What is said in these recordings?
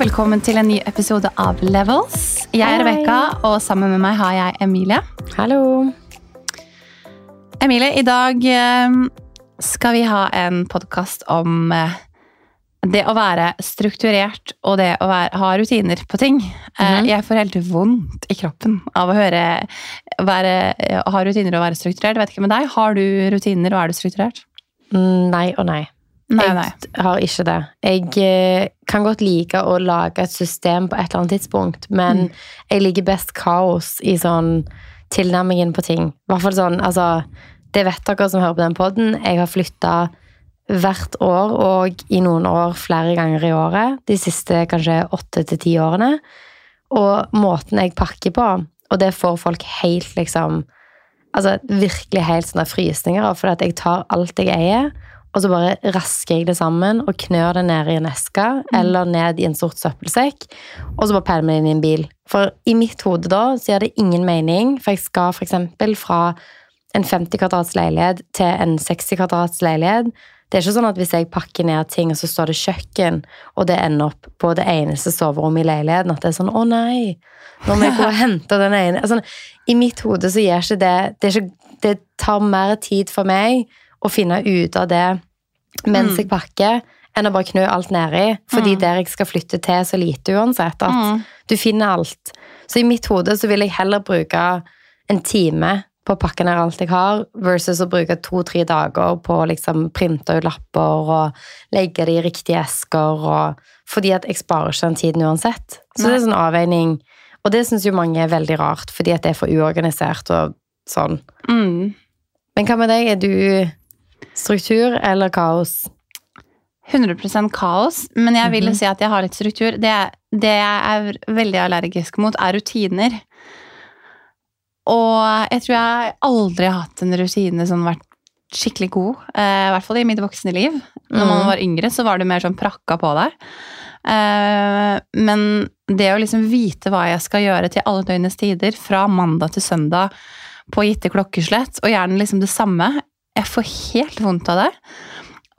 Og velkommen til en ny episode av Levels. Jeg er. Rebekka, og sammen med meg har jeg Emilie. Hallo. Emilie, i dag eh, skal vi ha en podkast om eh, det å være strukturert og det å være, ha rutiner på ting. Mm. Jeg får helt vondt i kroppen av å høre være, ha rutiner og være strukturert. Jeg vet ikke med deg, Har du rutiner og er du strukturert? Mm, Nei og nei. Nei, jeg har ikke det. Jeg eh, kan godt like å lage et system på et eller annet tidspunkt, men Mm. jeg liker best kaos i sånn tilnærmingen på ting. I hvert fall sånn, altså Det vet dere som hører på den podden. Jeg har flytta hvert år og i noen år flere ganger i året. De siste kanskje åtte til ti årene. Og måten jeg pakker på, og det får folk helt liksom Altså virkelig helt sånne frysninger av, for at jeg tar alt jeg eier, og så bare rasker jeg det sammen og knør det ned i en eske eller ned i en sort søppelsekk, og så bare peller jeg det inn i en bil. For i mitt hode da så gir det ingen mening, for jeg skal eksempel fra en 50 kvadrats leilighet til en 60 kvadrats leilighet. Det er ikke sånn at hvis jeg pakker ned ting, og så står det kjøkken, og det ender opp på det eneste soverommet i leiligheten, at det er sånn 'Å nei, nå må jeg gå og hente den ene' altså, I mitt hode så gir ikke det det, ikke, det tar mer tid for meg å finne ut av det mens Mm. jeg pakker, enn å bare knø alt nedi. Fordi Mm. der jeg skal flytte til, er så lite uansett. At Mm. du finner alt. Så i mitt hode så vil jeg heller bruke en time på å pakke ned alt jeg har, versus å bruke to-tre dager på å liksom printe ut lapper og legge det i riktige esker. Og, fordi at jeg sparer ikke den tiden uansett. Så det er sånn avveining. Og det syns jo mange er veldig rart, fordi at det er for uorganisert og sånn. Mm. Men hva med deg? Er du struktur eller kaos? 100% kaos, men jeg vil mm -hmm. si at jeg har litt struktur. Det, det jeg er veldig allergisk mot, er rutiner. Og jeg tror jeg aldri har hatt en rutine som har vært skikkelig god. Eh, I hvert fall i mitt voksne liv. Når man Mhm. var yngre, så var det mer sånn prakka på deg. Eh, men det å liksom vite hva jeg skal gjøre til alle døgnets tider, fra mandag til søndag på gitte klokkeslett, og gjerne liksom det samme, jeg får helt vondt av det.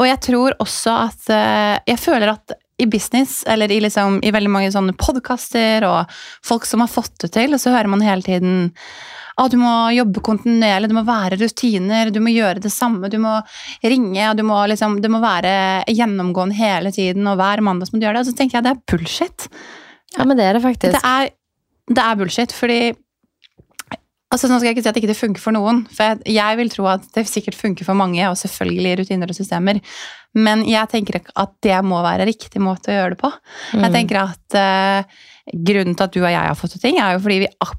Og jeg tror også at eh, Jeg føler at i business, eller i, liksom, i veldig mange sånne podkaster og folk som har fått det til, og så hører man hele tiden at du må jobbe kontinuerlig, det må være rutiner, du må gjøre det samme, du må ringe, du må liksom, det må være gjennomgående hele tiden, og hver mandag må du gjøre det. Og så tenker jeg det er bullshit. Ja, men det er det faktisk. Det er, det er bullshit, fordi altså Nå skal jeg ikke si at ikke det funker for noen, for jeg, jeg vil tro at det sikkert funker for mange, og selvfølgelig rutiner og systemer, men jeg tenker ikke at det må være riktig måte å gjøre det på. Jeg Mm. tenker at eh, Grunnen til at du og jeg har fått til ting, er jo fordi vi ak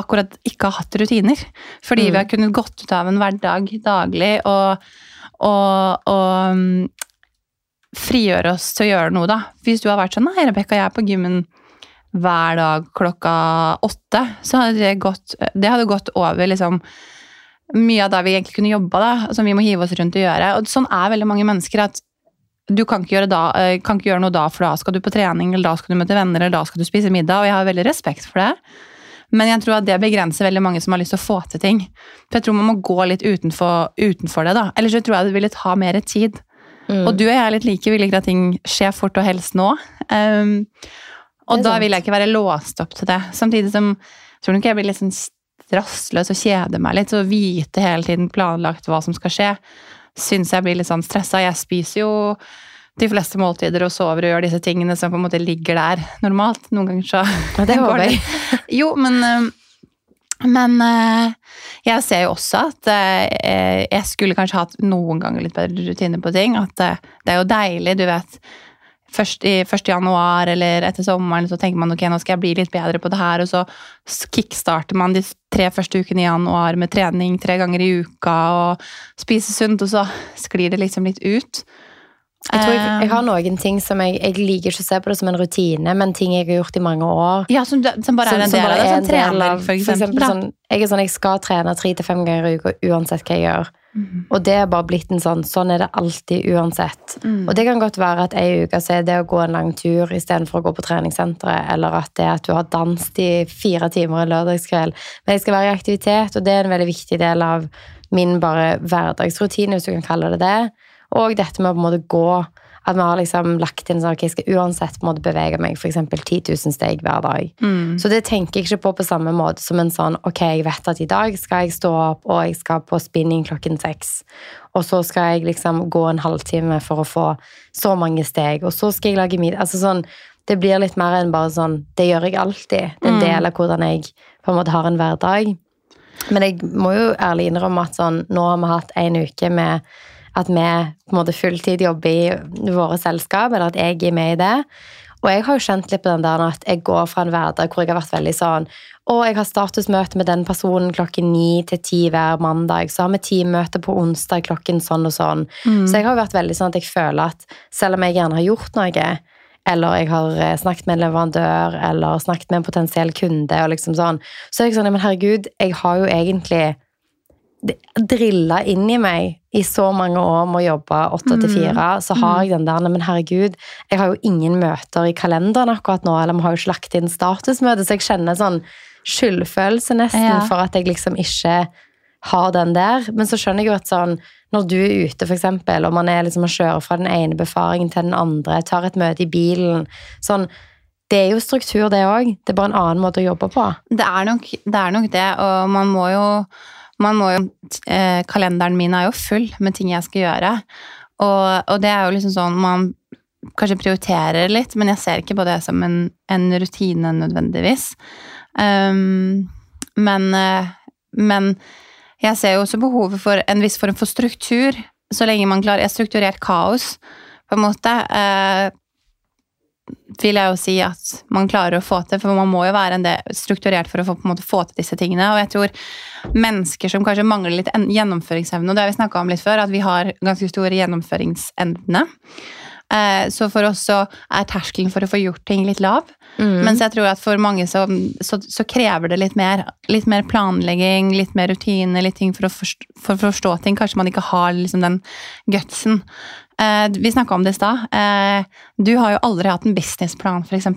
akkurat ikke har hatt rutiner. Fordi Mm. vi har kunnet gått ut av en hverdag daglig og, og, og um, frigjøre oss til å gjøre noe, da. Hvis du har vært sånn Nei, Rebekka, jeg er på gymmen hver dag klokka åtte, så hadde det gått, det hadde gått over liksom mye av det vi egentlig kunne jobba, som vi må hive oss rundt og gjøre. Og sånn er veldig mange mennesker at du kan ikke, da, eh, kan ikke gjøre noe da, for da skal du på trening, eller da skal du møte venner, eller da skal du spise middag, og jeg har veldig respekt for det. Men jeg tror at det begrenser veldig mange som har lyst til å få til ting. For jeg tror man må gå litt utenfor, utenfor det, da. Ellers så tror jeg det ville ta mer tid. Mm. Og du og jeg er litt like, vi liker at ting skjer fort og helst nå. Um, og da vil jeg ikke være låst opp til det. Samtidig som jeg tror nok jeg blir litt sånn rastløs og kjeder meg litt. Så å vite hele tiden planlagt hva som skal skje, syns jeg blir litt sånn stressa. Jeg spiser jo de fleste måltider og sover og gjør disse tingene som på en måte ligger der normalt. Noen ganger så Ja, det håper jeg. Jo, men eh, men eh, jeg ser jo også at eh, jeg skulle kanskje hatt noen ganger litt bedre rutiner på ting. At det er jo deilig, du vet. Først i 1. januar eller etter sommeren så tenker man ok, nå skal jeg bli litt bedre på det her, og så kickstarter man de tre første ukene i januar med trening tre ganger i uka og spise sunt, og så sklir det liksom litt ut. Jeg tror jeg, jeg Eh, har noen ting som jeg, jeg liker ikke å se på det som en rutine, men ting jeg har gjort i mange år. Ja, som, som bare er en del av det. som Sånn en del trener, for eksempel. sånn, jeg er sånn, jeg skal trene tre til fem ganger i uka uansett hva jeg gjør. Mhm. Og det er bare blitt en sånn, sånn er det alltid uansett. Mm. Og det kan godt være at ei uke så er det å gå en lang tur istedenfor å gå på treningssenteret, eller at det er at du har danset i fire timer en lørdagskveld. Men jeg skal være i aktivitet, og det er en veldig viktig del av min bare hverdagsrutine, hvis du kan kalle det det. Og dette med å på en måte gå. At vi har liksom lagt inn sånn at jeg skal uansett på en måte bevege meg f.eks. 10 000 steg hver dag. Mm. Så det tenker jeg ikke på på samme måte som en sånn ok, jeg vet at i dag skal jeg stå opp og jeg skal på spinning klokken seks. Og så skal jeg liksom gå en halvtime for å få så mange steg, og så skal jeg lage middag. Altså sånn, det blir litt mer enn bare sånn Det gjør jeg alltid. Det er en Mm. del av hvordan jeg på en måte har en hverdag. Men jeg må jo ærlig innrømme at sånn, nå har vi hatt en uke med at vi på en måte fulltid jobber i våre selskap, eller at jeg er med i det. Og jeg har jo kjent litt på den der at jeg går fra en hverdag hvor jeg har vært veldig sånn Og jeg har statusmøte med den personen klokken ni til ti hver mandag. Så har vi teammøte på onsdag klokken sånn og sånn. Mm. Så jeg har jo vært veldig sånn at jeg føler at selv om jeg gjerne har gjort noe, eller jeg har eh, snakket med en leverandør, eller snakket med en potensiell kunde, og liksom sånn, så er jeg sånn, men herregud, jeg har jo egentlig drilla inn i meg i så mange år med å jobbe åtte til fire, så har jeg den der, men herregud, jeg har jo ingen møter i kalenderen akkurat nå, eller vi har jo ikke lagt inn statusmøte, så jeg kjenner sånn skyldfølelse nesten Ja. for at jeg liksom ikke har den der. Men så skjønner jeg jo at sånn, når du er ute, eksempel, og man er liksom og kjører fra den ene befaringen til den andre, tar et møte i bilen, sånn, det er jo struktur det òg. Det er bare en annen måte å jobbe på. Det er nok det, er nok det og man må jo, man må jo eh, Kalenderen min er jo full med ting jeg skal gjøre. Og, og det er jo liksom sånn man kanskje prioriterer litt, men jeg ser ikke på det som en, en rutine nødvendigvis. Um, men, eh, men jeg ser jo også behovet for en viss form for struktur, så lenge man klarer Et strukturert kaos, på en måte. Eh, vil jeg jo si at man klarer å få til, for man må jo være en del strukturert for å få, måte, få til disse tingene. Og jeg tror mennesker som kanskje mangler litt gjennomføringsevne, og det har vi snakka om litt før, at vi har ganske stor gjennomføringsevne. Eh, Så for oss så er terskelen for å få gjort ting litt lav. Mm. Mens jeg tror at for mange så, så, så krever det litt mer. Litt mer planlegging, litt mer rutine, litt ting for å forstå, for å forstå ting. Kanskje man ikke har liksom den gutsen. Eh, vi snakka om det i stad. Eh, du har jo aldri hatt en businessplan, f.eks.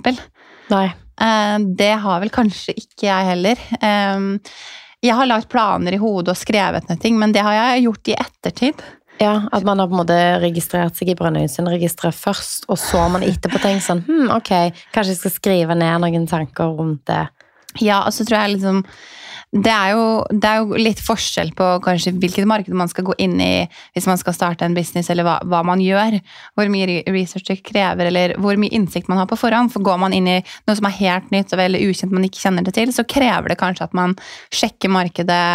Nei. Eh, det har vel kanskje ikke jeg heller. Eh, jeg har lagt planer i hodet og skrevet ned ting, men det har jeg gjort i ettertid. Ja, At man har på en måte registrert seg i Brønnøysundregisteret først, og så har man etterpå tenkt sånn hm, ok, kanskje jeg skal skrive ned noen tanker rundt det. Ja, og så tror jeg liksom det er, jo, det er jo litt forskjell på kanskje hvilket marked man skal gå inn i hvis man skal starte en business, eller hva, hva man gjør. Hvor mye research det krever, eller hvor mye innsikt man har på forhånd. For går man inn i noe som er helt nytt og veldig ukjent man ikke kjenner det til, så krever det kanskje at man sjekker markedet,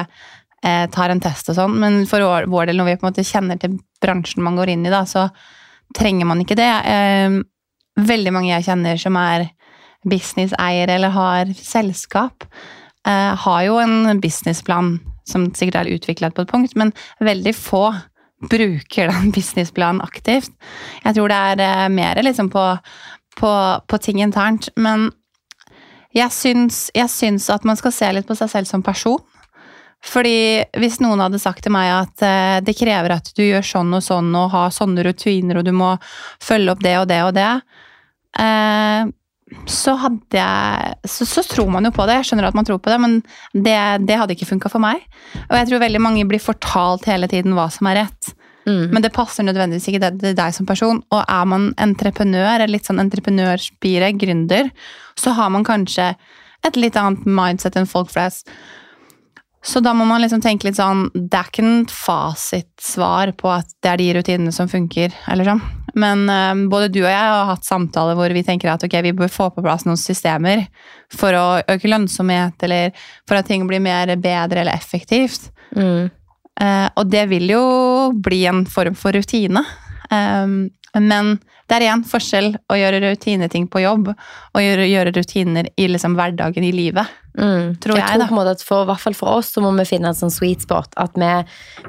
eh, tar en test og sånn. Men for vår, del, når vi på en måte kjenner til bransjen man går inn i, da, så trenger man ikke det. Eh, veldig mange jeg kjenner som er businesseiere eller har selskap, har jo en businessplan som sikkert er utviklet på et punkt, men veldig få bruker den businessplanen aktivt. Jeg tror det er eh, mer liksom på, på, på ting internt, men jeg syns, jeg syns at man skal se litt på seg selv som person. Fordi hvis noen hadde sagt til meg at eh, det krever at du gjør sånn og sånn og har sånne rutiner, og du må følge opp det og det og det, eh, så hadde jeg så, så tror man jo på det. Jeg skjønner at man tror på det, men det, det hadde ikke funka for meg. Og jeg tror veldig mange blir fortalt hele tiden hva som er rett. Mm. Men det passer nødvendigvis ikke det, det deg som person. Og er man entreprenør, eller litt sånn entreprenørspire, gründer, så har man kanskje et litt annet mindset enn folk flest. Så da må man liksom tenke litt sånn Det er ikke en fasitsvar på at det er de rutinene som funker. eller sånn. Men eh, både du og jeg har hatt samtaler hvor vi tenker at okay, vi bør få på plass noen systemer for å øke lønnsomhet, eller for at ting blir mer bedre eller effektivt. Mm. Uh, og det vil jo bli en form for rutine. Um, men det er igjen forskjell å gjøre rutineting på jobb og gjøre, gjøre rutiner i liksom hverdagen i livet. Mm. Tror jeg, tror da. på en måte at for, hvert fall for oss så må vi finne en sånn sweet spot. At vi,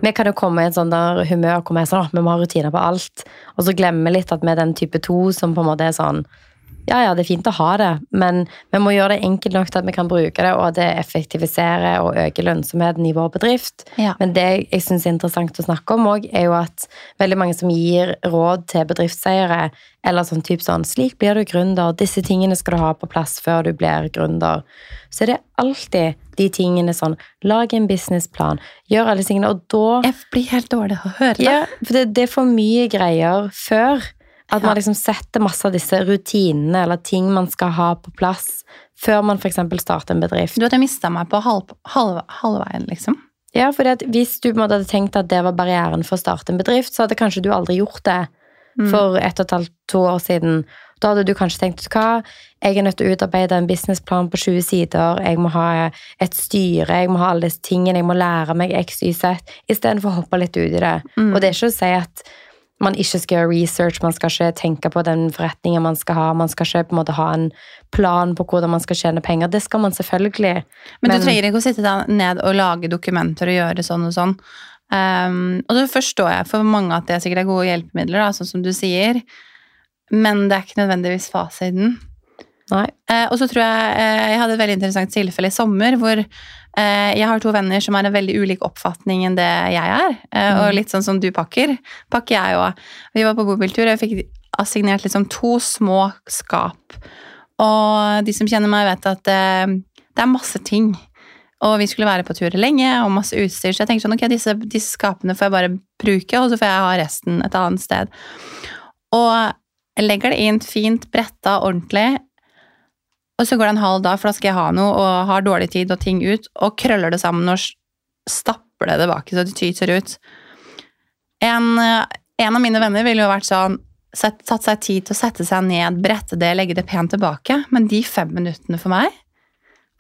vi kan jo komme i en sånn der humør hvor vi er sånn, vi må ha rutiner på alt. Og så glemmer vi litt at vi er den type to som på en måte er sånn Ja, ja, det er fint å ha det, men vi må gjøre det enkelt nok til at vi kan bruke det, og at det effektiviserer og øker lønnsomheten i vår bedrift. Ja. Men det jeg syns er interessant å snakke om òg, er jo at veldig mange som gir råd til bedriftseiere, eller sånn type sånn 'Slik blir du gründer. Disse tingene skal du ha på plass før du blir gründer.' Så er det alltid de tingene sånn 'Lag en businessplan. Gjør alle tingene.' Og da Jeg blir helt dårlig av å høre det. ja, for det, det er for mye greier før At man liksom setter masse av disse rutinene eller ting man skal ha på plass før man f.eks. starter en bedrift. Du jeg mista meg på halv, halv, halvveien, liksom. Ja, for Hvis du hadde tenkt at det var barrieren for å starte en bedrift, så hadde kanskje du aldri gjort det Mm. for ett og et halvt, to år siden. Da hadde du kanskje tenkt hva, jeg er nødt til å utarbeide en businessplan på 20 sider, jeg må ha et styre, jeg må ha alle disse tingene, jeg må lære meg X, Y, Z, istedenfor å hoppe litt ut i det. Mm. Og det er ikke å si at man ikke skal gjøre research, man skal ikke tenke på den forretningen man skal ha, man skal ikke på en måte ha en plan på hvordan man skal tjene penger. Det skal man selvfølgelig. Men, Men- du trenger ikke å sitte ned og lage dokumenter og gjøre sånn og sånn. Um, og så forstår jeg for mange at det sikkert er gode hjelpemidler, da, sånn som du sier. Men det er ikke nødvendigvis fasiten. Nei. Eh, og så tror jeg eh, jeg hadde et veldig interessant tilfelle i sommer hvor eh, jeg har to venner som har en veldig ulik oppfatning enn det jeg er. Eh, Mm. Og litt sånn som du pakker, pakker jeg òg. Vi var på bobiltur, og jeg fikk assignert liksom to små skap. Og de som kjenner meg, vet at eh, det er masse ting. Og vi skulle være på tur lenge, og masse utstyr, så jeg tenkte sånn, ok, disse, disse skapene får jeg bare bruke, og så får jeg ha resten et annet sted. Og jeg legger det inn fint, bretta, ordentlig, og så går det en halv dag, for da skal jeg ha noe, og har dårlig tid og ting ut, og krøller det sammen og stapper det tilbake så det tyter ut. En, eh, en av mine venner ville jo vært sånn, Satt, tatt seg tid til å sette seg ned, brette det, legge det pent tilbake, men de fem minuttene for meg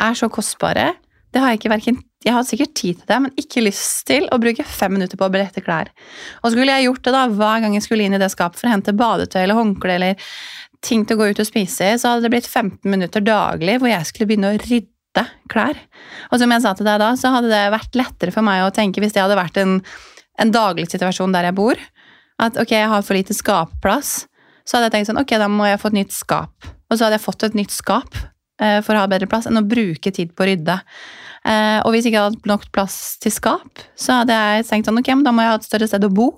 er så kostbare. Det har jeg ikke verken Jeg har sikkert tid til det, men ikke lyst til å bruke fem minutter på å brette klær. Og skulle jeg gjort det da hver gang jeg skulle inn i det skapet for å hente badetøy eller håndkle eller ting til å gå ut og spise i, så hadde det blitt 15 minutter daglig hvor jeg skulle begynne å rydde klær. Og som jeg sa til deg da, så hadde det vært lettere for meg å tenke hvis det hadde vært en, en daglig situasjon der jeg bor, at ok, jeg har for lite skapplass, så hadde jeg tenkt sånn, ok, da må jeg få et nytt skap. Og så hadde jeg fått et nytt skap eh, for å ha bedre plass enn å bruke tid på å rydde. Eh, og hvis jeg ikke hadde hatt nok plass til skap, så hadde jeg tenkt sånn, ok, men da må jeg ha et større sted å bo.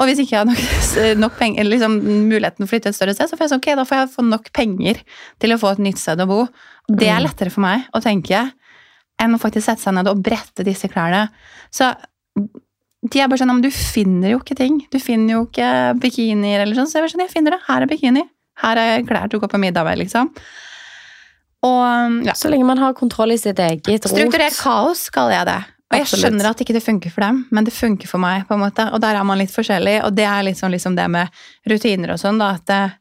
Og hvis ikke jeg har nok, nok penger, liksom muligheten å flytte et større sted, så får jeg sånn, ok, da får jeg få nok penger til å få et nytt sted å bo. Det er Mm. lettere for meg å tenke enn å faktisk sette seg ned og brette disse klærne. Så de er bare sånn, men du finner jo ikke ting. Du finner jo ikke bikinier eller sånn. Så jeg bare sånn, jeg finner det. Her er bikini. Her er klær til å gå på middag med, liksom. Og ja, Så lenge man har kontroll i sitt eget rot. Strukturert kaos kaller jeg det. Og jeg Absolutt. skjønner at ikke det funker for dem, men det funker for meg. på en måte. Og der er man litt forskjellig, og det er liksom, liksom det med rutiner og sånn. da, at det,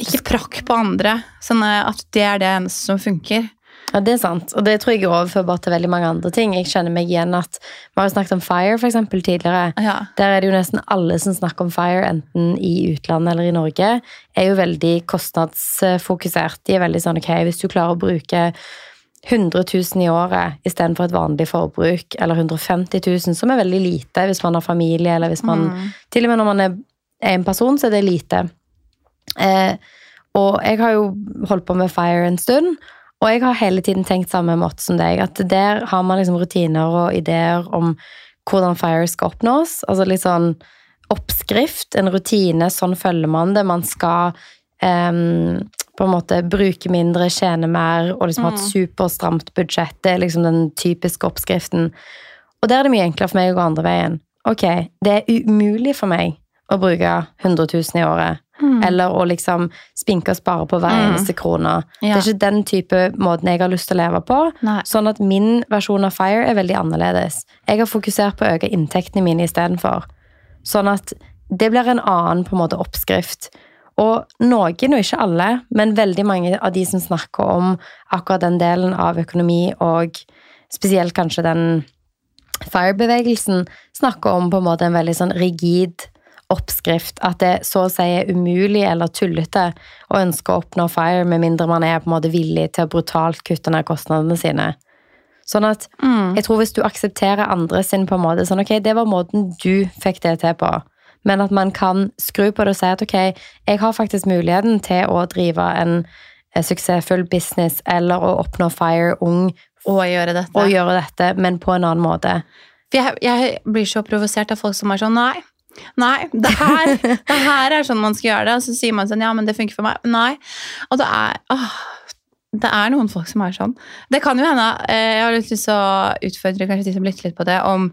Ikke prakk på andre. sånn at det er det eneste som funker. Ja, det er sant. Og det tror jeg er overførbart til veldig mange andre ting. Jeg kjenner meg igjen at Vi har jo snakket om FIRE for eksempel, tidligere. Ja. Der er det jo nesten alle som snakker om FIRE, enten i utlandet eller i Norge, er jo veldig kostnadsfokusert. De er veldig sånn ok, hvis du klarer å bruke 100 000 i året istedenfor et vanlig forbruk, eller 150 000, som er veldig lite hvis man har familie, eller hvis man Mm. Til og med når man er en person, så er det lite. Eh, og jeg har jo holdt på med FIRE en stund, og jeg har hele tiden tenkt samme måte som deg. At der har man liksom rutiner og ideer om hvordan FIRE skal oppnås. Altså litt sånn oppskrift, en rutine, sånn følger man det. Man skal em, på en måte bruke mindre, tjene mer og liksom ha et superstramt budsjett. Det er liksom den typiske oppskriften. Og der er det mye enklere for meg å gå andre veien. Ok, det er umulig for meg å bruke 100 000 i året. Mm. Eller å liksom spinke og spare på hver Mm. eneste krone. Ja. Det er ikke den type måten jeg har lyst til å leve på. Nei. Sånn at min versjon av FIRE er veldig annerledes. Jeg har fokusert på å øke inntektene mine istedenfor. Sånn at det blir en annen på en måte oppskrift. Og noen, og ikke alle, men veldig mange av de som snakker om akkurat den delen av økonomi, og spesielt kanskje den FIRE-bevegelsen, snakker om på en måte en veldig sånn rigid oppskrift. At det så å si er umulig eller tullete å ønske å oppnå FIRE med mindre man er på en måte villig til å brutalt kutte ned kostnadene sine. Sånn at Mm. jeg tror hvis du aksepterer andre sin på en måte sånn, ok, det var måten du fikk det til på, men at man kan skru på det og si at ok, jeg har faktisk muligheten til å drive en eh, suksessfull business eller å oppnå FIRE ung Og gjøre dette. og gjøre dette, men på en annen måte. For jeg, jeg blir så provosert av folk som er sånn Nei, nei, det her, det her er sånn man skal gjøre det. Og så sier man sånn Ja, men det funker for meg. Nei. Og det er åh, Det er noen folk som er sånn. Det kan jo hende eh, Jeg har lyst til å utfordre kanskje de som lytter litt på det, om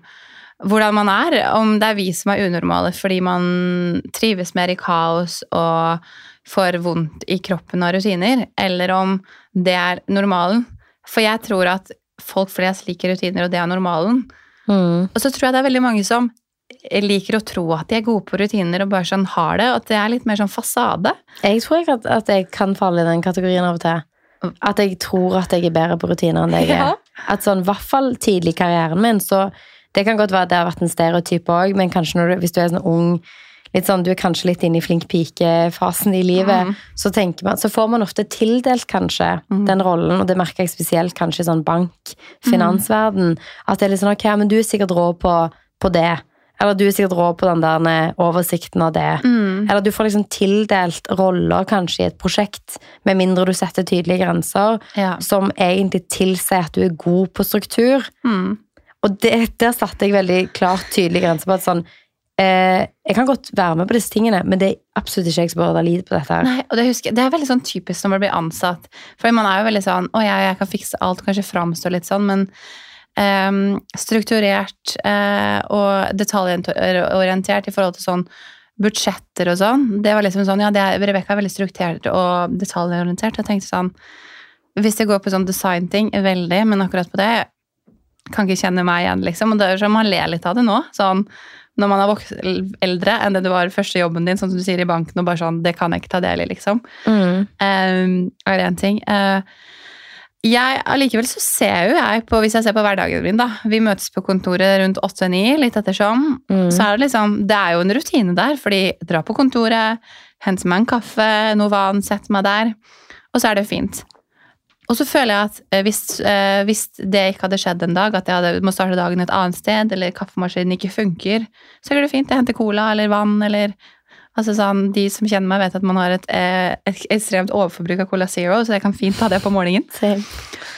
hvordan man er. Om det er vi som er unormale fordi man trives mer i kaos og får vondt i kroppen av rutiner, eller om det er normalen. For jeg tror at folk flest liker rutiner, og det er normalen. Mm. Og så tror jeg det er veldig mange som liker å tro at de er gode på rutiner og bare sånn har det, og at det er litt mer sånn fasade. Jeg tror ikke at, at jeg kan falle i den kategorien av og til. At jeg tror at jeg er bedre på rutiner enn det jeg er. Ja. At sånn, i hvert fall tidlig i karrieren min, så det kan godt være at det har vært en stereotyp òg, men kanskje når du, hvis du er sånn ung litt sånn, Du er kanskje litt inne i flink pike-fasen i livet. Mm. Så, tenker man, så får man ofte tildelt kanskje Mm. den rollen, og det merker jeg spesielt kanskje i sånn bank, finansverden. At det er litt sånn ok, men du er sikkert rå på, på det. Eller du er sikkert rå på den der oversikten av det. Mm. Eller du får liksom tildelt roller kanskje i et prosjekt, med mindre du setter tydelige grenser, Ja. som egentlig tilsier at du er god på struktur. Mm. Og det, der satte jeg veldig klart tydelig grenser på at sånn eh, Jeg kan godt være med på disse tingene, men det er absolutt ikke jeg som bør lide lid på dette. her. Nei, og det, husker, det er veldig sånn typisk når man blir ansatt. For man er jo veldig sånn Å jeg, jeg kan fikse alt, kanskje framstå litt sånn, men ehm, strukturert eh, og detaljorientert i forhold til sånn budsjetter og sånn. Det var liksom sånn Ja, Rebekka er veldig strukturert og detaljorientert. Jeg tenkte sånn Hvis det går på sånn designting, veldig, men akkurat på det kan ikke kjenne meg igjen, liksom. Og det er sånn, man ler litt av det nå. Sånn når man er vokst eldre enn det du var første jobben din, sånn som du sier i banken, og bare sånn Det kan jeg ikke ta del i, liksom. Mm. Um, er det en ting. Uh, jeg, allikevel så ser jo jeg på, hvis jeg ser på hverdagen min, da. Vi møtes på kontoret rundt 8-9, litt ettersom. Mm. Så er det liksom, det er jo en rutine der, fordi dra på kontoret, hente meg en kaffe, noe vann, sett meg der, og så er det fint. Og så føler jeg at eh, hvis, eh, hvis det ikke hadde skjedd en dag, at jeg hadde, må starte dagen et annet sted, eller kaffemaskinen ikke funker, så går det fint. Jeg henter cola eller vann, eller altså sånn, De som kjenner meg, vet at man har et, eh, et ekstremt overforbruk av Cola Zero, så jeg kan fint ta det på morgenen.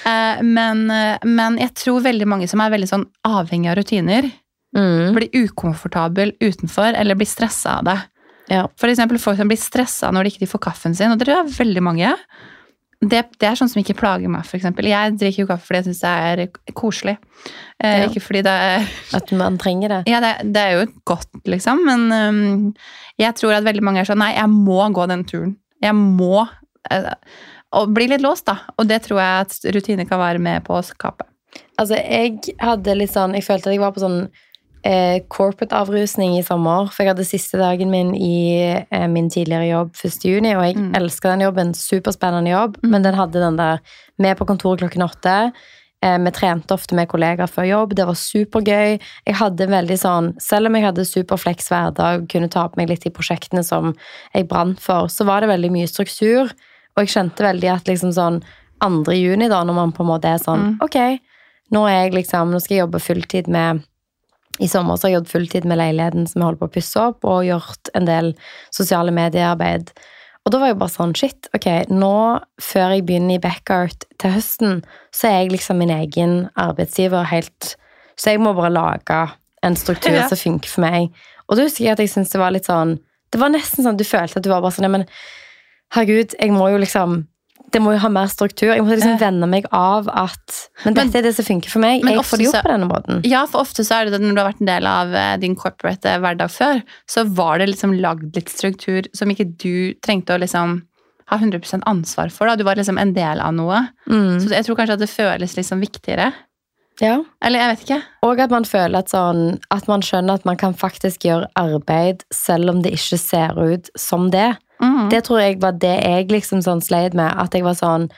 Eh, men, men jeg tror veldig mange som er veldig sånn avhengig av rutiner, Mm. blir ukomfortabel utenfor eller blir stressa av det. Ja. For eksempel folk som blir stressa når de ikke får kaffen sin, og det er veldig mange. Det, det er sånn som ikke plager meg, eksempel. Jeg drikker jo kaffe fordi jeg syns det er koselig. Eh, Ja. Ikke fordi det er At man trenger det. Ja, det, det er jo godt, liksom, men um, jeg tror at veldig mange er sånn Nei, jeg må gå den turen. Jeg må eh, Og bli litt låst, da. Og det tror jeg at rutiner kan være med på å skape. Altså, jeg hadde litt sånn Jeg følte at jeg var på sånn eh, corporate-avrusning i sommer. For jeg hadde siste dagen min i eh, min tidligere jobb 1. juni, og jeg Mm. elsker den jobben. Superspennende jobb, men den hadde den der med på kontoret klokken åtte. Eh, vi trente ofte med kollegaer før jobb. Det var supergøy. Jeg hadde veldig sånn, Selv om jeg hadde superflex hverdag kunne ta på meg litt i prosjektene som jeg brant for, så var det veldig mye struktur. Og jeg kjente veldig at liksom sånn 2. juni, da, når man på en måte er sånn Mm. Ok, nå er jeg liksom, nå skal jeg jobbe fulltid med I sommer så har jeg jobbet fulltid med leiligheten som jeg holder på å pusse opp, og gjort en del sosiale mediearbeid. Og da var jeg bare sånn, shit, ok, nå før jeg begynner i Backart til høsten, så er jeg liksom min egen arbeidsgiver helt Så jeg må bare lage en struktur Ja. som funker for meg. Og da husker jeg at jeg syntes det var litt sånn Det var nesten sånn du følte at du var bare sånn, «Nei, men herregud, jeg må jo liksom det må jo ha mer struktur. Jeg må liksom venne meg av at Men Men- dette er det som funker for meg. Jeg får det gjort på denne måten. Ja, for ofte så er det det når du har vært en del av eh, din corporate eh, hverdag før, så var det liksom lagd litt struktur som ikke du trengte å liksom ha 100% ansvar for. Da. Du var liksom en del av noe. Mm. Så jeg tror kanskje at det føles liksom viktigere. Ja. Eller jeg vet ikke. Og at man føler at, sånn, at man skjønner at man kan faktisk gjøre arbeid selv om det ikke ser ut som det. Mm. Det tror jeg var det jeg liksom sånn sleit med. At jeg var sånn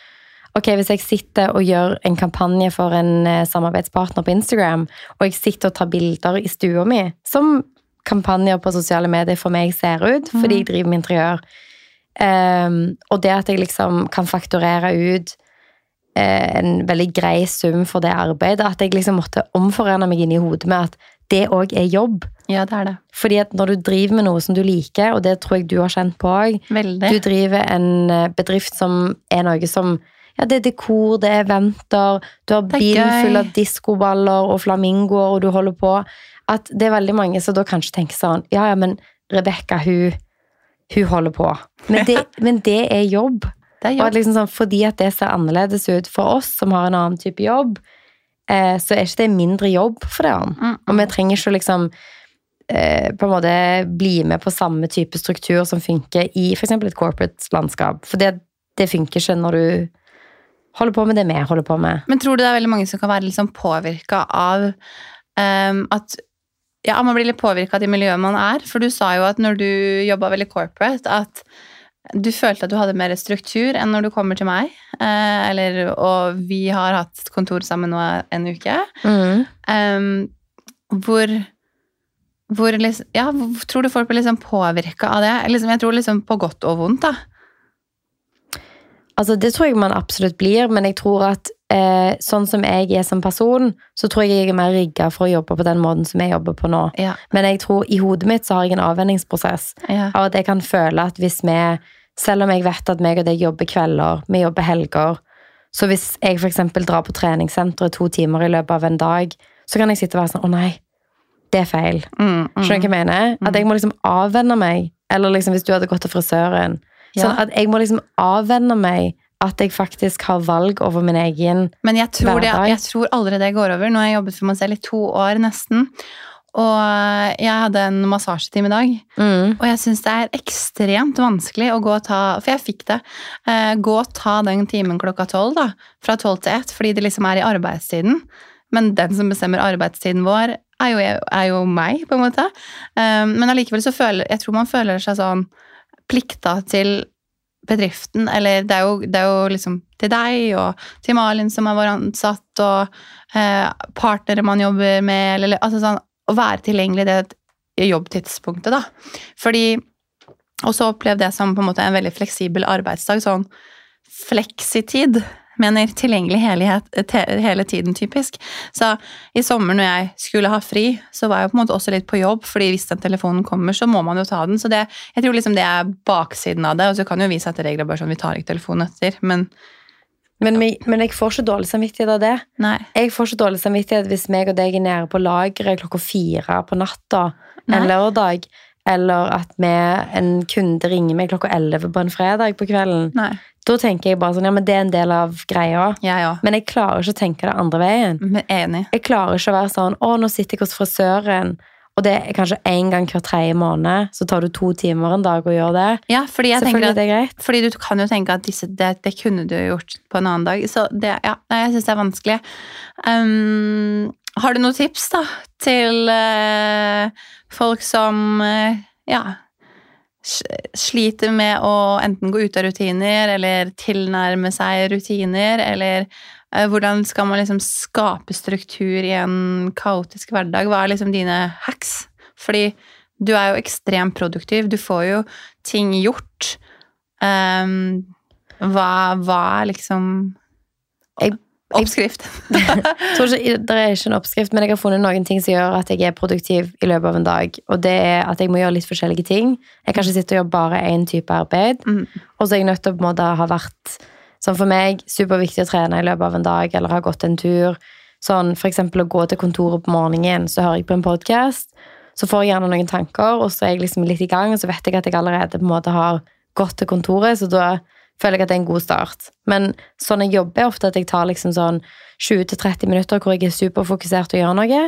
Ok, hvis jeg sitter og gjør en kampanje for en eh, samarbeidspartner på Instagram, og jeg sitter og tar bilder i stua mi, som kampanjer på sosiale medier for meg ser ut, fordi jeg driver med interiør, um, og det at jeg liksom kan fakturere ut eh, en veldig grei sum for det arbeidet, at jeg liksom måtte omforene meg inn i hodet med at det òg er jobb. Ja, det er det. Fordi at når du driver med noe som du liker, og det tror jeg du har kjent på òg, du driver en eh, bedrift som er noe som ja, det er dekor, det er eventer, du har bilen full av diskoballer og flamingoer, og du holder på. At det er veldig mange som da kanskje tenker sånn Ja, ja, men Rebekka, hun, hun holder på. Men det, men det er jobb. Det er jobb. at liksom sånn, fordi at det ser annerledes ut for oss som har en annen type jobb, eh, så er ikke det mindre jobb for det. Mm. Og vi trenger ikke å liksom eh, på en måte bli med på samme type struktur som funker i f.eks. et corporate landskap. For det, det funker ikke når du holder på med det vi holder på med. Men tror du det er veldig mange som kan være liksom påvirka av um, at ja, man blir litt påvirka av det miljøet man er? For du sa jo at når du jobba veldig corporate, at du følte at du hadde mer struktur enn når du kommer til meg. Eh, eller, og vi har hatt kontor sammen nå en uke. Mm. Um, hvor hvor liksom, ja, tror du folk blir liksom påvirka av det? Liksom, jeg tror liksom på godt og vondt, da. Altså, det tror jeg man absolutt blir, men jeg tror at eh, sånn som jeg er som person, så tror jeg jeg er mer rigga for å jobbe på den måten som jeg jobber på nå. Ja. Men jeg tror i hodet mitt så har jeg en avvenningsprosess Ja. av at jeg kan føle at hvis vi Selv om jeg vet at meg og deg jobber kvelder, vi jobber helger, så hvis jeg eksempel drar på treningssenteret to timer i løpet av en dag, så kan jeg sitte og være sånn Å nei, det er feil. Mm, mm. Skjønner du hva jeg mener? At jeg må liksom avvenne meg. Eller liksom hvis du hadde gått til frisøren. Sånn at jeg må liksom avvenne meg at jeg faktisk har valg over min egen Men jeg tror, det, jeg tror aldri det går over. Nå har jeg jobbet for meg selv i to år nesten. Og jeg hadde en massasjetime i dag. mm, Og jeg syns det er ekstremt vanskelig å gå og ta For jeg fikk det. Eh, gå og ta den timen klokka tolv, da. Fra tolv til ett, fordi det liksom er i arbeidstiden. Men den som bestemmer arbeidstiden vår, er jo, er jo meg, på en måte. Eh, men allikevel så føler jeg tror man føler seg sånn plikta til bedriften, eller det er jo, det er jo liksom til deg og til Malin som er vår ansatt, og eh, partnere man jobber med, eller altså sånn Å være tilgjengelig i det jobbtidspunktet, da. Fordi Og så opplevde jeg som på en måte en veldig fleksibel arbeidsdag, sånn fleksitid. Mener tilgjengelig hele, te- hele tiden, typisk. Så i sommer når jeg skulle ha fri, så var jeg på en måte også litt på jobb, fordi hvis den telefonen kommer, så må man jo ta den. Så det, jeg tror liksom det er baksiden av det, og så kan jo vi sette regler bare sånn, vi tar ikke telefonen etter, men men, vi- men jeg får ikke dårlig samvittighet av det. nei. Jeg får ikke dårlig samvittighet hvis meg og deg er nede på lageret klokka fire på natta en Nei. lørdag, eller at vi, en kunde ringer meg klokka elleve på en fredag på kvelden. Nei. Da tenker jeg bare sånn, ja, men det er en del av greia. Ja, ja. Men jeg klarer ikke å tenke det andre veien. Men Enig. Jeg klarer ikke å være sånn, å, nå sitter jeg hos frisøren, og det er kanskje en gang hver tredje måned, så tar du to timer en dag og gjør det. Ja, fordi jeg Selvfølgelig at er greit. Fordi du kan jo tenke at disse, det, det kunne du gjort på en annen dag. Så det, ja, jeg syns det er vanskelig. Um, har du noen tips da, til uh, folk som uh, ja, sliter med å enten gå ut av rutiner eller tilnærme seg rutiner, eller eh, hvordan skal man liksom skape struktur i en kaotisk hverdag? Hva er liksom dine hacks? Fordi du er jo ekstremt produktiv, du får jo ting gjort. Um, hva, hva liksom Jeg- Oppskrift. Ikke, det er ikke en oppskrift, men jeg har funnet noen ting som gjør at jeg er produktiv i løpet av en dag. Og det er at jeg må gjøre litt forskjellige ting. Jeg kan ikke sitte og gjøre bare én type arbeid. Mm. Og så er jeg nødt til å på en måte ha vært Sånn for meg, superviktig å trene i løpet av en dag, eller ha gått en tur. Sånn eksempel å gå til kontoret på morgenen, så hører jeg på en podkast. Så får jeg gjerne noen tanker, og så er jeg liksom litt i gang, og så vet jeg at jeg allerede på en måte har gått til kontoret, så da føler jeg at det er en god start. Men sånn jeg jobber, er ofte at jeg tar liksom sånn 20-30 minutter hvor jeg er superfokusert og gjør noe,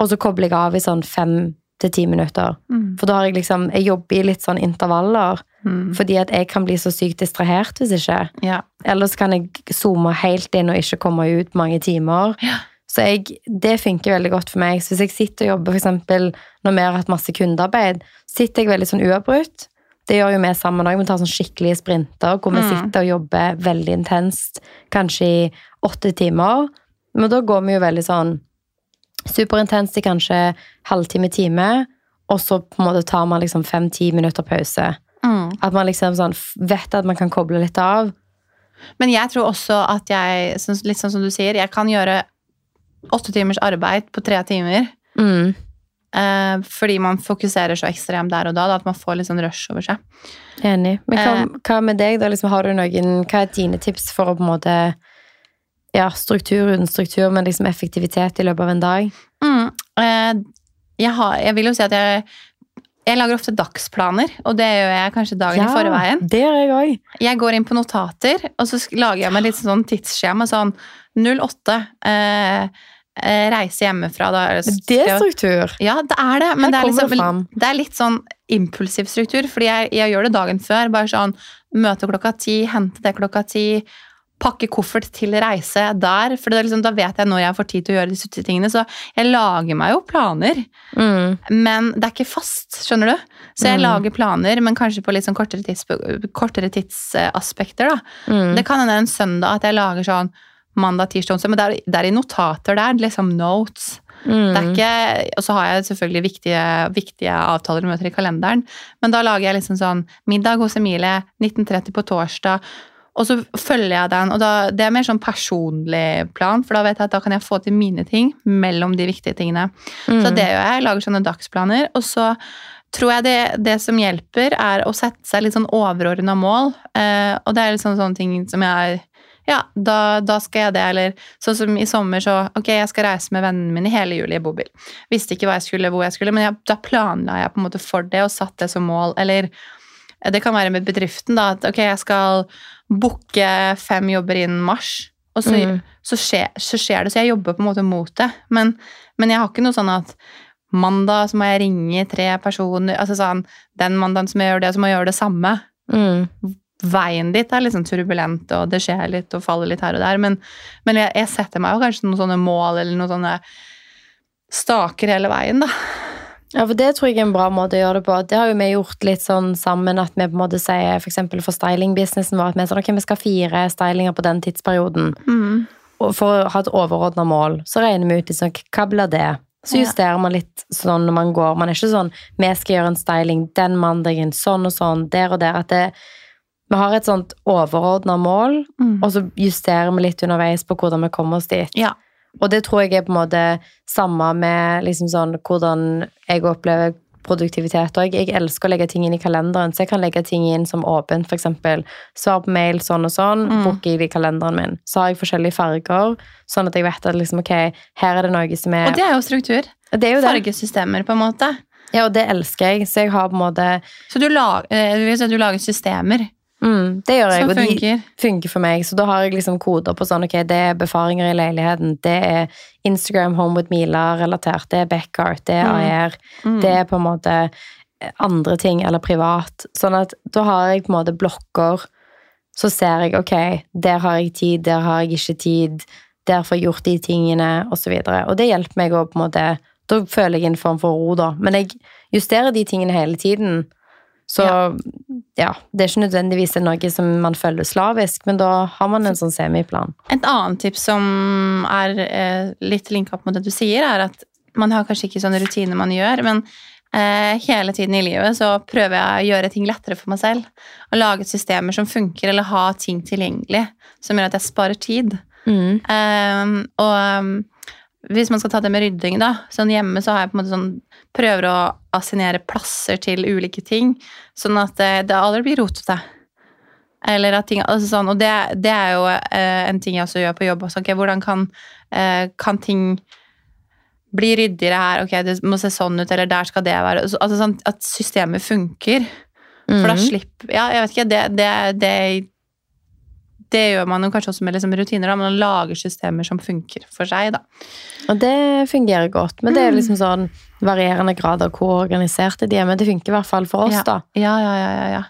og så kobler jeg av i sånn 5-10 minutter. Mm. For da har jeg liksom Jeg jobber i litt sånn intervaller, Mm. fordi at jeg kan bli så sykt distrahert hvis ikke. Ja. Ellers kan jeg zoome helt inn og ikke komme ut mange timer. Ja. Så jeg, det funker veldig godt for meg. Så hvis jeg sitter og jobber, eksempel når vi har hatt masse kundearbeid, sitter jeg veldig sånn uavbrutt. Det gjør jo vi sammen òg. Vi tar sånn skikkelige sprinter hvor vi Mm. sitter og jobber veldig intenst, kanskje i åtte timer. Men da går vi jo veldig sånn superintenst i kanskje halvtime-time, og så på en måte tar man liksom fem-ti minutter pause. Mm. At man liksom sånn vet at man kan koble litt av. Men jeg tror også at jeg, sånn- litt sånn som du sier, jeg kan gjøre åtte timers arbeid på tre timer. Mm. Eh, fordi man fokuserer så ekstremt der og da, da at man får litt sånn rush over seg. Enig. Men hva, Eh. hva med deg, da? Liksom, har du noen, hva er dine tips for å på en måte Ja, struktur uten struktur, men liksom effektivitet i løpet av en dag? Mm. Eh, jeg, har, jeg vil jo si at jeg Jeg lager ofte dagsplaner, og det gjør jeg kanskje dagen i forveien. det gjør jeg også. Jeg går inn på notater, og så lager jeg meg litt sånn tidsskjema. Sånn 08. Eh, eh, reise hjemmefra. Da det er struktur. Ja, det er det. Men det er, liksom, det er litt sånn impulsiv struktur, fordi jeg, jeg gjør det dagen før. Bare sånn møte klokka ti, hente det klokka ti, pakke koffert til reise der. For det liksom, da vet jeg når jeg får tid til å gjøre disse tingene. Så jeg lager meg jo planer, Mm. men det er ikke fast, skjønner du? Så jeg Mm. lager planer, men kanskje på litt sånn kortere, tids, kortere tidsaspekter, da. Mm. Det kan hende en søndag at jeg lager sånn mandag, tirsdag, onsdag, men det er, det er i notater der, liksom notes. Mm. Det er ikke, og så har jeg selvfølgelig viktige, viktige avtaler og møter i kalenderen, men da lager jeg liksom sånn middag hos Emilie 19.30 på torsdag, og så følger jeg den, og da, det er mer sånn personlig plan, for da vet jeg at da kan jeg få til mine ting mellom de viktige tingene. Mm. Så det gjør jeg, jeg lager sånne dagsplaner, og så tror jeg det, det som hjelper er å sette seg litt sånn overordnet mål, eh, og det er litt sånn, sånne ting som jeg ja, da, da skal jeg det, eller sånn som i sommer, så ok, jeg skal reise med vennene mine hele juli i bobil. Visste ikke hva jeg skulle, hvor jeg skulle, men jeg, da planla jeg på en måte for det og satt det som mål. Eller eh, det kan være med bedriften, da, at ok, jeg skal booke fem jobber innen mars, og så, Mm. så, skjer, så skjer det, så jeg jobber på en måte mot det. Men, men jeg har ikke noe sånn at mandag så må jeg ringe tre personer, altså sånn, den mandagen som jeg gjør det, så må jeg gjøre det samme Mm. Veien dit er litt sånn turbulent, og det skjer litt og faller litt her og der, men, men jeg, jeg setter meg jo kanskje noen sånne mål eller noen sånne staker hele veien, da. Ja, for Det tror jeg er en bra måte å gjøre det på. Det har jo vi gjort litt sånn sammen at vi på en måte sier for for stylingbusinessen vår at vi sånn, okay, vi skal ha fire stylinger på den tidsperioden. Og for å ha et overordna mål, så regner vi ut liksom, hva blir det? Så justerer man litt sånn når man går. Man er ikke sånn vi skal gjøre en styling den mandagen, sånn og sånn, der og der. At det, vi har et sånt overordna mål, Mm. og så justerer vi litt underveis på hvordan vi kommer oss dit. Ja. Og det tror jeg er på en måte samme med liksom sånn, hvordan jeg opplever produktivitet Og Jeg elsker å legge ting inn i kalenderen, så jeg kan legge ting inn som åpent, f.eks. Svar på mail sånn og sånn, Mm. booker jeg det i kalenderen min. Så har jeg forskjellige farger, sånn at jeg vet at liksom, ok, her er det noe som er Og det er jo struktur. det er jo. Fargesystemer, på en måte. Ja, og det elsker jeg, så jeg har på en måte Så du, lag, eh, du lager systemer mm, Det gjør jeg, og de funker. for meg. Så da har jeg liksom koder på sånn, ok, det er befaringer i leiligheten, det er Instagram Home with Mila-relatert, det er Backart, det er Mm. AR, Mm. det er på en måte andre ting, eller privat. Sånn at da har jeg på en måte blokker, så ser jeg, ok, der har jeg tid, der har jeg ikke tid, der får jeg gjort de tingene, og så. Og det hjelper meg å på en måte, da føler jeg en form for ro da. Men jeg justerer de tingene hele tiden, så ja, det er ikke nødvendigvis noe som man følger slavisk, men da har man en sånn semiplan. Et annet tips som er eh, litt linka opp mot det du sier, er at man har kanskje ikke sånne rutiner man gjør, men eh, hele tiden i livet så prøver jeg å gjøre ting lettere for meg selv. Å lage systemer som funker, eller ha ting tilgjengelig som gjør at jeg sparer tid. Mm. Eh, og um, hvis man skal ta det med rydding, da, sånn hjemme så har jeg på en måte sånn prøver å assinere plasser til ulike ting, sånn at det, det aldri blir rotete. Eller at ting, altså sånn, og det, det er jo eh, en ting jeg også gjør på jobb. Også, ok, hvordan kan, eh, kan ting bli ryddigere her? Ok, det må se sånn ut, eller der skal det være. Altså, sånn at systemet funker. For da Mhm. slipper Ja, jeg vet ikke, det, det, det det gjør man jo kanskje også med liksom rutiner. Da. Man lager systemer som funker for seg. Da. Og det fungerer godt, men det er Mm. liksom sånn varierende grad av hvor organiserte de er, men det funker i hvert fall for oss, Ja. da. Ja, ja, ja, ja, ja.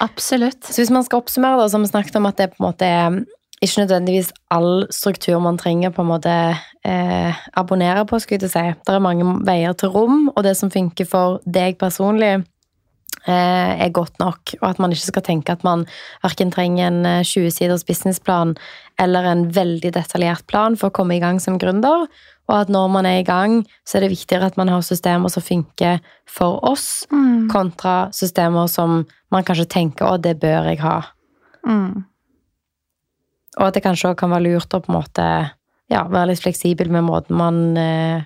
Absolutt. Så hvis man skal oppsummere, da, så har vi snakket om at det på en måte er ikke nødvendigvis all struktur man trenger på en måte eh, abonnere på, skulle jeg si. Det er mange veier til rom, og det som funker for deg personlig, er godt nok. Og at man ikke skal tenke at man verken trenger en eh, 20-siders businessplan eller en veldig detaljert plan for å komme i gang som gründer. Og at når man er i gang, så er det viktigere at man har systemer som funker for oss, Mm. kontra systemer som man kanskje tenker å, det bør jeg ha. Mm. Og at det kanskje òg kan være lurt å på en måte ja, være litt fleksibel med måten man eh,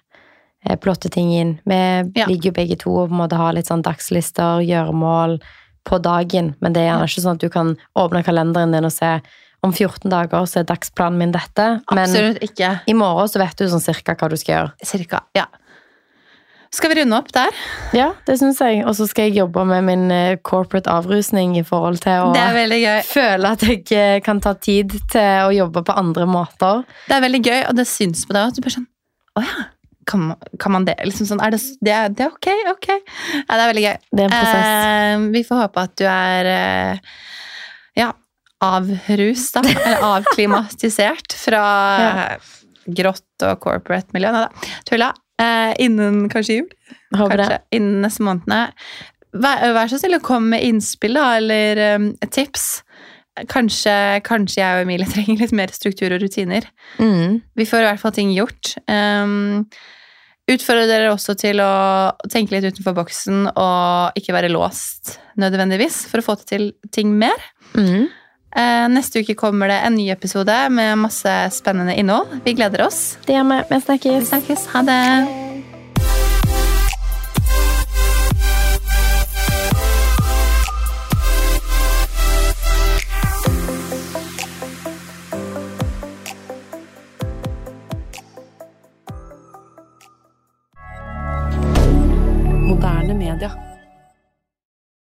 eh, plotter ting inn. Vi Ja. ligger jo begge to å på en måte ha litt sånn dagslister, gjøremål på dagen, men det er gjerne ikke sånn at du kan åpne kalenderen din og se om 14 dager så er dagsplanen min dette, men ikke. i morgen så vet du sånn cirka hva du skal gjøre. Cirka. Ja. Skal vi runde opp der? Ja, det syns jeg. Og så skal jeg jobbe med min eh, corporate avrusning i forhold til å Det gøy. føle at jeg eh, kan ta tid til å jobbe på andre måter. Det er veldig gøy, og det syns på deg at du bare sånn Å ja. Kan kan man det? Liksom sånn, er det, det, er, det er ok, ok. Ja, det er veldig gøy. Det er en prosess. Eh, vi får håpe at du er eh, ja, avrus, da. Eller avklimatisert fra grått og corporate miljø. Nei da, tulla. Eh, innen kanskje jul. Håper det. Kanskje innen neste månedene. Vær, vær så snill å komme med innspill, da, eller um, tips. Kanskje, kanskje jeg og Emilie trenger litt mer struktur og rutiner. Mm. Vi får i hvert fall ting gjort. Um, utfordrer dere også til å tenke litt utenfor boksen og ikke være låst nødvendigvis, for å få til ting mer. Mm. Eh, neste uke kommer det en ny episode med masse spennende innhold. Vi gleder oss. Det gjør vi. Vi Vi snakkes. snakkes. Ha det.